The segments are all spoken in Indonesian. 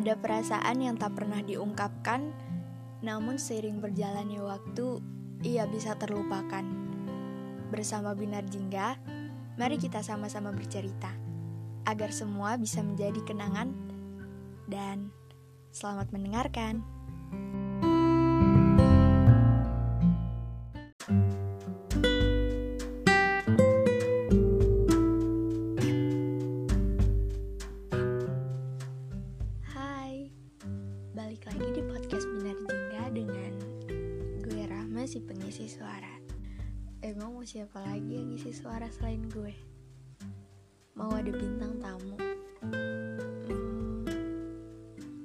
Ada perasaan yang tak pernah diungkapkan, namun seiring berjalannya waktu, ia bisa terlupakan. Bersama Binar Jingga, mari kita sama-sama bercerita, agar semua bisa menjadi kenangan, dan selamat mendengarkan. Siapa lagi yang ngisi suara selain gue? Mau ada bintang tamu? Hmm,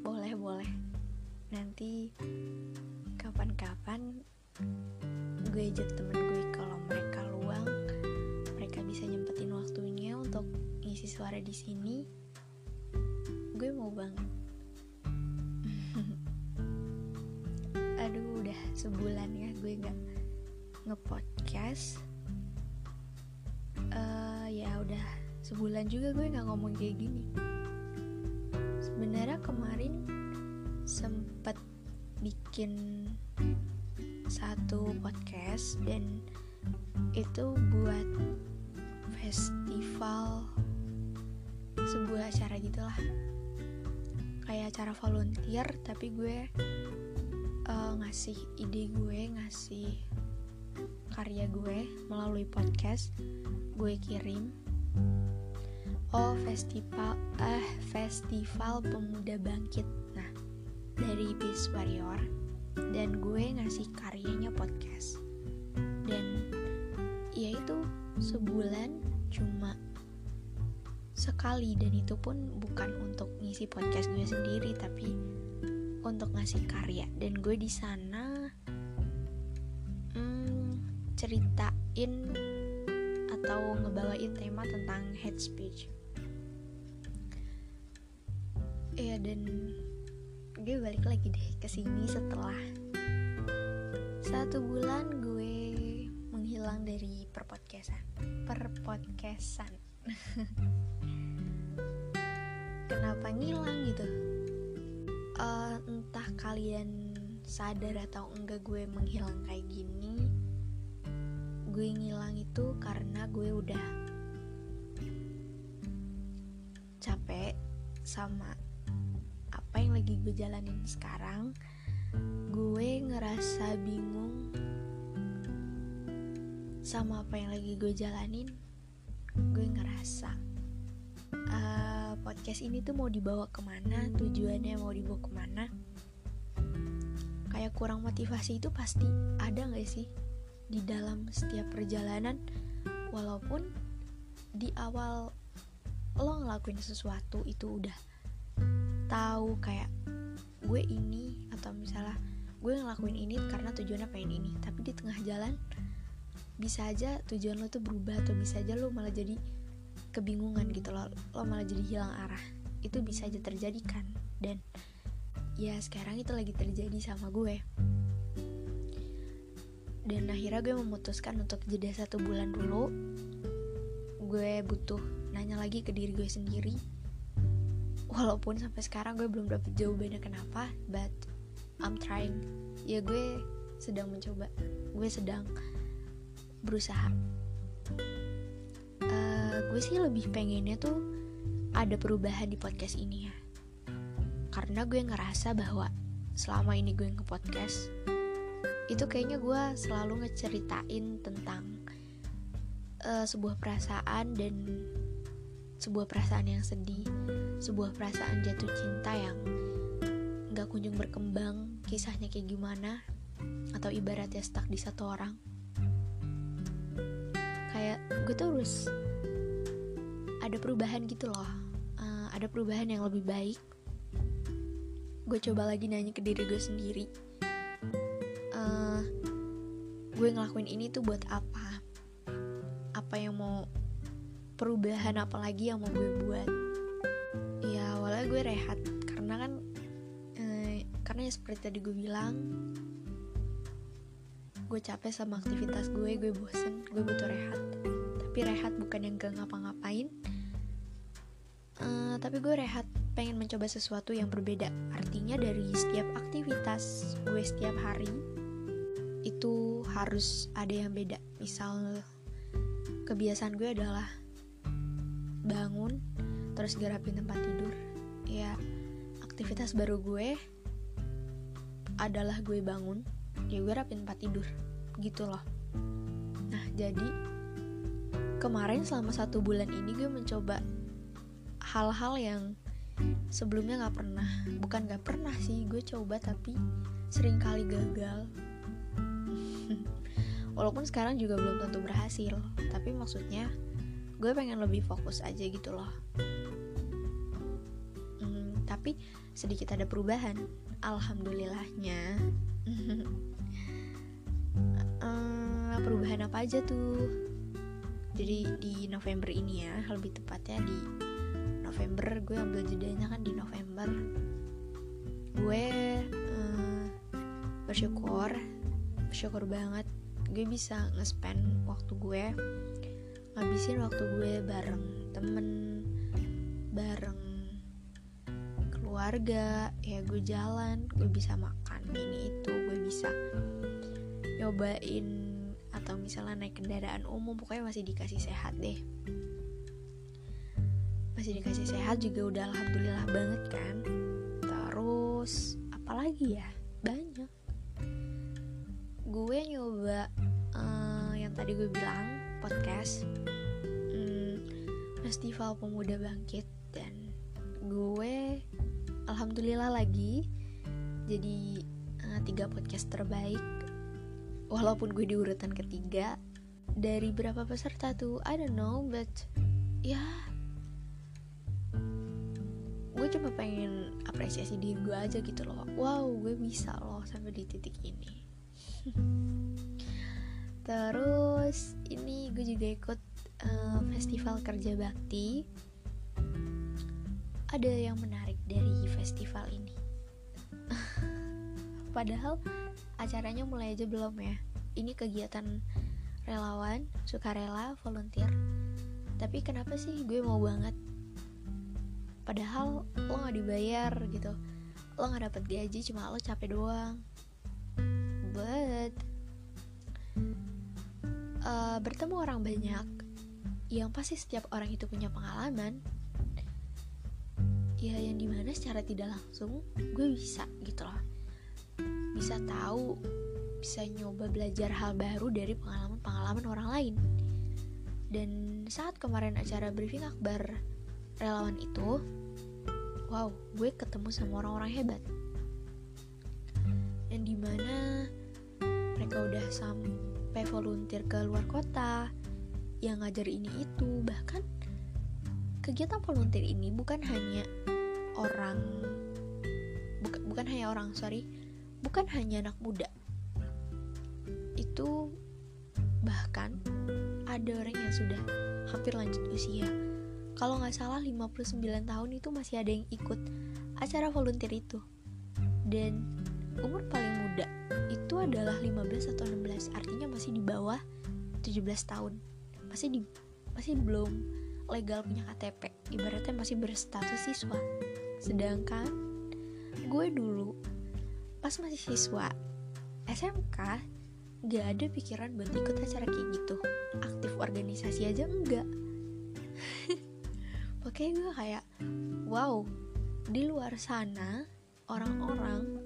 boleh boleh. Nanti kapan-kapan gue ajak temen gue kalau mereka luang, mereka bisa nyempetin waktunya untuk ngisi suara di sini. Gue mau banget. Aduh, udah sebulan ya gue nggak ngepodcast. Ya udah sebulan juga gue nggak ngomong kayak gini. Sebenarnya kemarin sempet bikin satu podcast dan itu buat festival sebuah acara gitulah kayak acara volunteer tapi gue uh, ngasih ide gue ngasih karya gue melalui podcast gue kirim. Oh festival eh festival pemuda bangkit. Nah dari Peace Warrior dan gue ngasih karyanya podcast. Dan ya itu sebulan cuma sekali. Dan itu pun bukan untuk ngisi podcast gue sendiri tapi untuk ngasih karya. Dan gue di sana ceritain atau ngebawain tema tentang hate speech. Iya dan gue balik lagi deh ke sini setelah satu bulan gue menghilang dari perpodcastan. Perpodcastan. Kenapa ngilang gitu? Uh, entah kalian sadar atau enggak gue menghilang kayak gini gue ngilang itu karena gue udah capek sama apa yang lagi gue jalanin sekarang. Gue ngerasa bingung sama apa yang lagi gue jalanin. Gue ngerasa uh, podcast ini tuh mau dibawa ke mana? Tujuannya mau dibawa ke mana? Kayak kurang motivasi itu pasti ada gak sih di dalam setiap perjalanan walaupun di awal lo ngelakuin sesuatu itu udah tahu kayak gue ini atau misalnya gue ngelakuin ini karena tujuannya pengen ini tapi di tengah jalan bisa aja tujuan lo tuh berubah atau bisa aja lo malah jadi kebingungan gitu lo lo malah jadi hilang arah. Itu bisa aja terjadi kan? Dan ya sekarang itu lagi terjadi sama gue dan akhirnya gue memutuskan untuk jeda satu bulan dulu. Gue butuh nanya lagi ke diri gue sendiri. Walaupun sampai sekarang gue belum dapet jawabannya kenapa but I'm trying. Ya gue sedang mencoba. Gue sedang berusaha. Uh, gue sih lebih pengennya tuh ada perubahan di podcast ini ya. Karena gue ngerasa bahwa selama ini gue nge-podcast itu kayaknya gue selalu ngeceritain tentang uh, sebuah perasaan dan sebuah perasaan yang sedih sebuah perasaan jatuh cinta yang gak kunjung berkembang kisahnya kayak gimana atau ibaratnya stuck di satu orang. Kayak gue tuh harus ada perubahan gitu loh uh, ada perubahan yang lebih baik. Gue coba lagi nanya ke diri gue sendiri gue ngelakuin ini tuh buat apa? Apa yang mau perubahan apa lagi yang mau gue buat? Ya awalnya gue rehat karena kan eh, karena ya seperti tadi gue bilang gue capek sama aktivitas gue gue bosen gue butuh rehat. Tapi rehat bukan yang gak ngapa-ngapain. Uh, tapi gue rehat pengen mencoba sesuatu yang berbeda. Artinya dari setiap aktivitas gue setiap hari itu harus ada yang beda. Misal kebiasaan gue adalah bangun terus garapin tempat tidur. Ya aktivitas baru gue adalah gue bangun ya gue rapin tempat tidur. Gitu loh. Nah jadi kemarin selama satu bulan ini gue mencoba hal-hal yang sebelumnya nggak pernah. Bukan nggak pernah sih gue coba tapi sering kali gagal walaupun sekarang juga belum tentu berhasil tapi maksudnya gue pengen lebih fokus aja gitu loh. Hmm, tapi sedikit ada perubahan. Alhamdulillahnya. Uh, perubahan apa aja tuh? Jadi di November ini ya lebih tepatnya di November gue ambil jedanya kan di November. Gue uh, bersyukur bersyukur banget. Gue bisa nge-spend waktu gue ngabisin waktu gue bareng temen bareng keluarga ya gue jalan gue bisa makan ini itu gue bisa nyobain atau misalnya naik kendaraan umum pokoknya masih dikasih sehat deh. Masih dikasih sehat juga udah alhamdulillah banget kan. Terus apalagi ya? Banyak gue nyoba uh, yang tadi gue bilang podcast hmm, festival pemuda bangkit. Dan gue alhamdulillah lagi jadi uh, tiga podcast terbaik walaupun gue di urutan ketiga. Dari berapa peserta tuh? I don't know but ya gue cuma pengen apresiasi diri gue aja gitu loh. Wow gue bisa loh sampai di titik ini terus ini gue juga ikut uh, festival kerja bakti. Ada yang menarik dari festival ini. Padahal acaranya mulai aja belum ya. Ini kegiatan relawan sukarela volunteer. Tapi kenapa sih gue mau banget? Padahal lo nggak dibayar gitu. Lo nggak dapet gaji cuma lo capek doang but uh, bertemu orang banyak yang pasti setiap orang itu punya pengalaman. Ya yang di mana secara tidak langsung gue bisa gitu loh. Bisa tahu bisa nyoba belajar hal baru dari pengalaman-pengalaman orang lain. Dan saat kemarin acara briefing akbar relawan itu wow gue ketemu sama orang-orang hebat. Dan di mana mereka udah sampai volunteer ke luar kota yang ngajar ini itu. Bahkan kegiatan volunteer ini bukan hanya orang buka, bukan hanya orang sorry bukan hanya anak muda. Itu bahkan ada orang yang sudah hampir lanjut usia. Kalau nggak salah 59 tahun itu masih ada yang ikut acara volunteer itu. Dan umur paling muda itu adalah 15 atau 16 artinya masih di bawah 17 tahun. Masih di masih belum legal punya KTP ibaratnya masih berstatus siswa. Sedangkan gue dulu pas masih siswa SMK gak ada pikiran buat ikut acara kayak gitu. Aktif organisasi aja enggak Oke gue kayak wow di luar sana orang-orang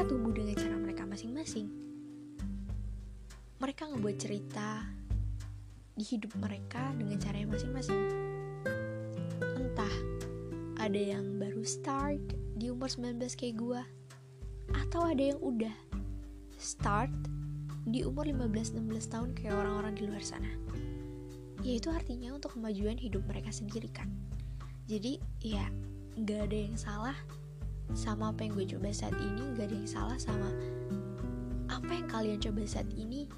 mereka tumbuh dengan cara mereka masing-masing. Mereka ngebuat cerita di hidup mereka dengan cara yang masing-masing. Entah ada yang baru start di umur 19 kayak gue atau ada yang udah start di umur 15-16 tahun kayak orang-orang di luar sana. Ya itu artinya untuk kemajuan hidup mereka sendiri kan. Jadi ya nggak ada yang salah sama apa yang gue coba saat ini nggak ada yang salah sama apa yang kalian coba saat ini.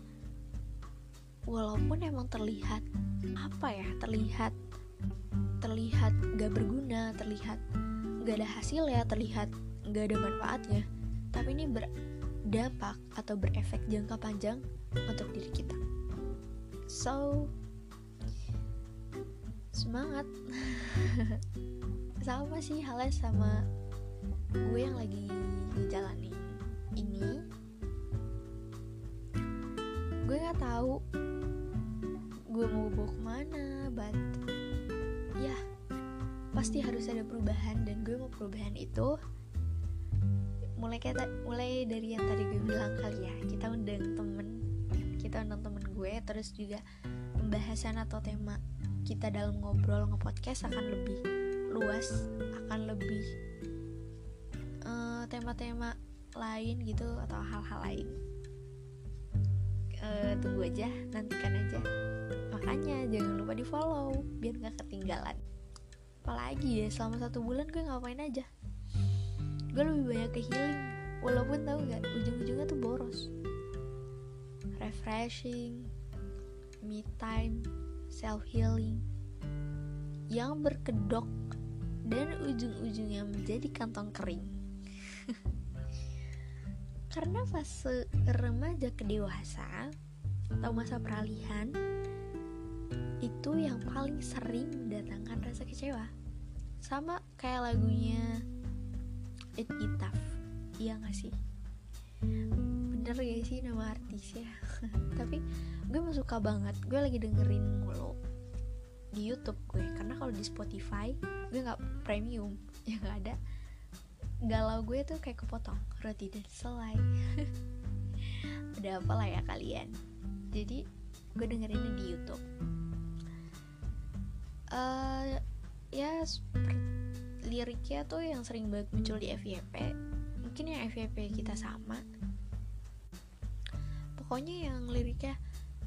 Walaupun emang terlihat apa ya terlihat terlihat gak berguna terlihat gak ada hasil ya terlihat gak ada manfaatnya. Tapi ini berdampak atau berefek jangka panjang untuk diri kita. So semangat. Sama sih halnya sama gue yang lagi ngejalanin ini. Gue nggak tahu gue mau bawa ke mana but ya pasti harus ada perubahan dan gue mau perubahan itu mulai kayak mulai dari yang tadi gue bilang kali ya kita undang temen kita undang temen gue terus juga pembahasan atau tema kita dalam ngobrol ngepodcast akan lebih luas akan lebih tema-tema lain gitu atau hal-hal lain. Uh, tunggu aja nantikan aja. Makanya jangan lupa di follow biar nggak ketinggalan. Apalagi ya selama satu bulan gue ngapain aja? Gue lebih banyak ke healing walaupun tahu nggak ujung-ujungnya tuh boros. Refreshing me time self healing yang berkedok dan ujung-ujungnya menjadi kantong kering karena fase remaja ke dewasa atau masa peralihan itu yang paling sering mendatangkan rasa kecewa. Sama kayak lagunya It Itaf iya gak sih? Bener gak sih nama artisnya? Tapi gue suka banget. Gue lagi dengerin mulu di YouTube gue. Karena kalau di Spotify gue nggak premium. Ya nggak ada galau gue tuh kayak kepotong. Roti dan selai. Udah apalah ya kalian? Jadi gue dengerinnya di YouTube. Uh, ya liriknya tuh yang sering banget muncul di FYP mungkin yang FYP kita sama. Pokoknya yang liriknya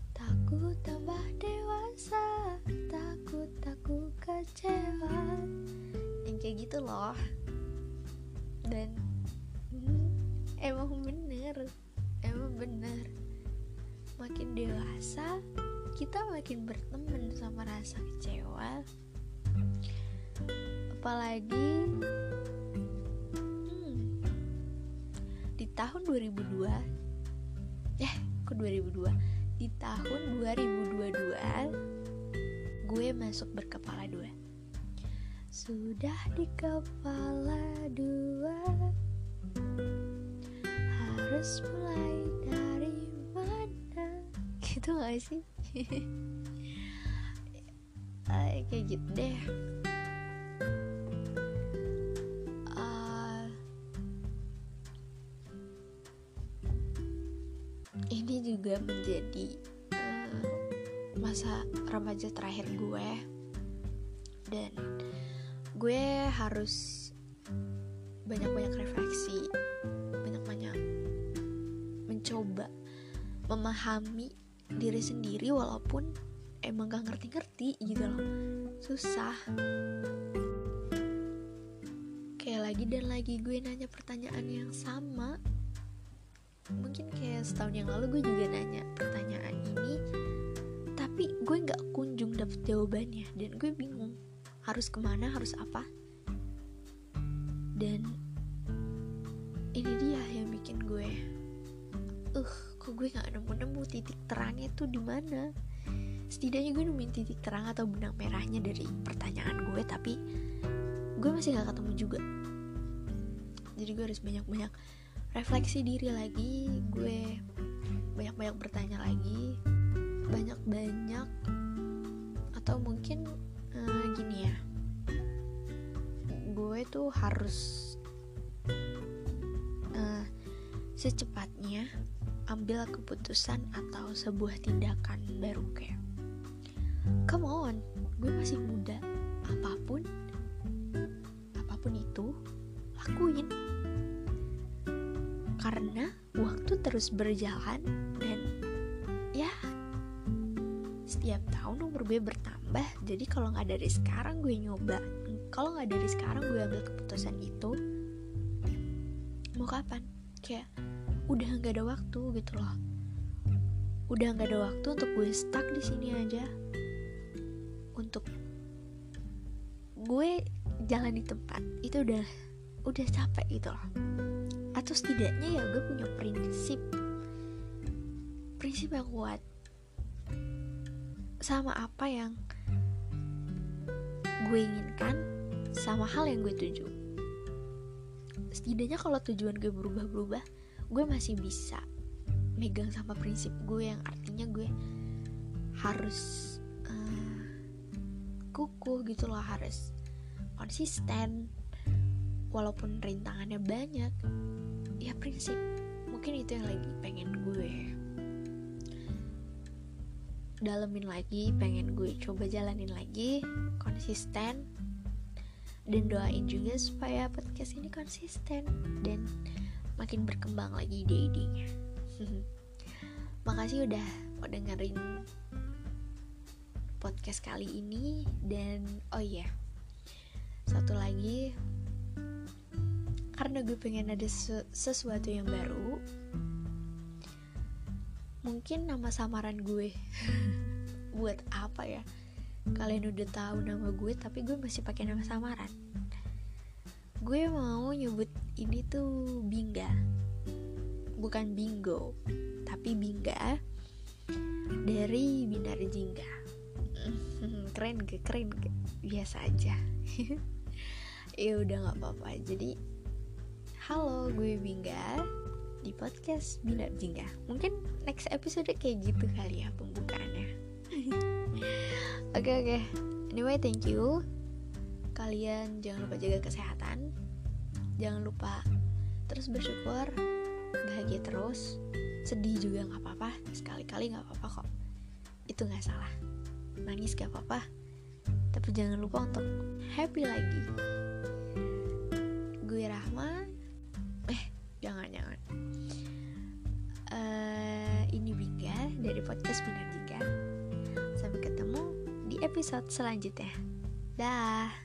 takut tambah dewasa takut takut kecewa. Yang kayak gitu loh dan emang bener emang bener. Makin dewasa kita makin berteman sama rasa kecewa. Apalagi hmm, di tahun 2002 eh kok 2002 di tahun 2022 gue masuk berkepala dua sudah di kepala dua. Harus mulai dari mana? Gitu gak sih? Ay, kayak gitu deh. Uh, Ini juga menjadi uh, masa remaja terakhir gue. Dan gue harus banyak-banyak refleksi banyak-banyak mencoba memahami diri sendiri walaupun emang gak ngerti-ngerti gitu loh. Susah. Kayak lagi dan lagi gue nanya pertanyaan yang sama. Mungkin kayak setahun yang lalu gue juga nanya pertanyaan ini tapi gue nggak kunjung dapet jawabannya dan gue bingung harus ke mana harus apa. Dan ini dia yang bikin gue uh kok gue nggak nemu nemu titik terangnya tuh di mana. Setidaknya gue nemuin titik terang atau benang merahnya dari pertanyaan gue tapi gue masih gak ketemu juga. Jadi gue harus banyak-banyak refleksi diri lagi gue banyak-banyak bertanya lagi banyak-banyak atau mungkin uh, gini ya. Gue tuh harus uh, secepatnya ambil keputusan atau sebuah tindakan baru kayak come on gue masih muda. Apa pun apa pun itu lakuin. Karena waktu terus berjalan dan ya setiap tahun umur gue bertambah jadi kalau nggak dari sekarang gue nyoba. Kalau nggak dari sekarang gue ambil keputusan itu mau kapan? Kayak udah nggak ada waktu gitu loh. Udah nggak ada waktu untuk gue stuck di sini aja. Untuk gue jalan di tempat itu udah udah capek gitu loh. Atau setidaknya ya gue punya prinsip prinsip yang kuat. Sama apa yang gue inginkan sama hal yang gue tuju. Setidaknya kalau tujuan gue berubah-berubah gue masih bisa megang sama prinsip gue yang artinya gue harus uh, kukuh gitu loh harus konsisten. Walaupun rintangannya banyak ya prinsip. Mungkin itu yang lagi pengen gue dalemin lagi pengen gue coba jalanin lagi konsisten. Dan doain juga supaya podcast ini konsisten dan makin berkembang lagi ide-idenya makasih udah mau dengerin podcast kali ini dan oh iya yeah, satu lagi karena gue pengen ada sesuatu yang baru mungkin nama samaran gue. Buat apa ya? Kalian udah tahu nama gue tapi gue masih pakai nama samaran. Gue mau nyebut ini tuh Bingga. Bukan bingo tapi Bingga dari Binar Jingga. Keren gak? Keren gak? Biasa aja. Ya udah nggak apa-apa. Jadi halo gue Bingga di podcast Binar Jingga. Mungkin next episode kayak gitu kali ya pembukaannya. Oke okay, oke. Okay. Anyway thank you. Kalian jangan lupa jaga kesehatan. Jangan lupa terus bersyukur Bahagia terus. Sedih juga gak apa-apa. Sekali-kali gak apa-apa kok. Itu gak salah. Nangis gak apa-apa. Tapi jangan lupa untuk happy lagi. Gue Rahma episode selanjutnya. Dah.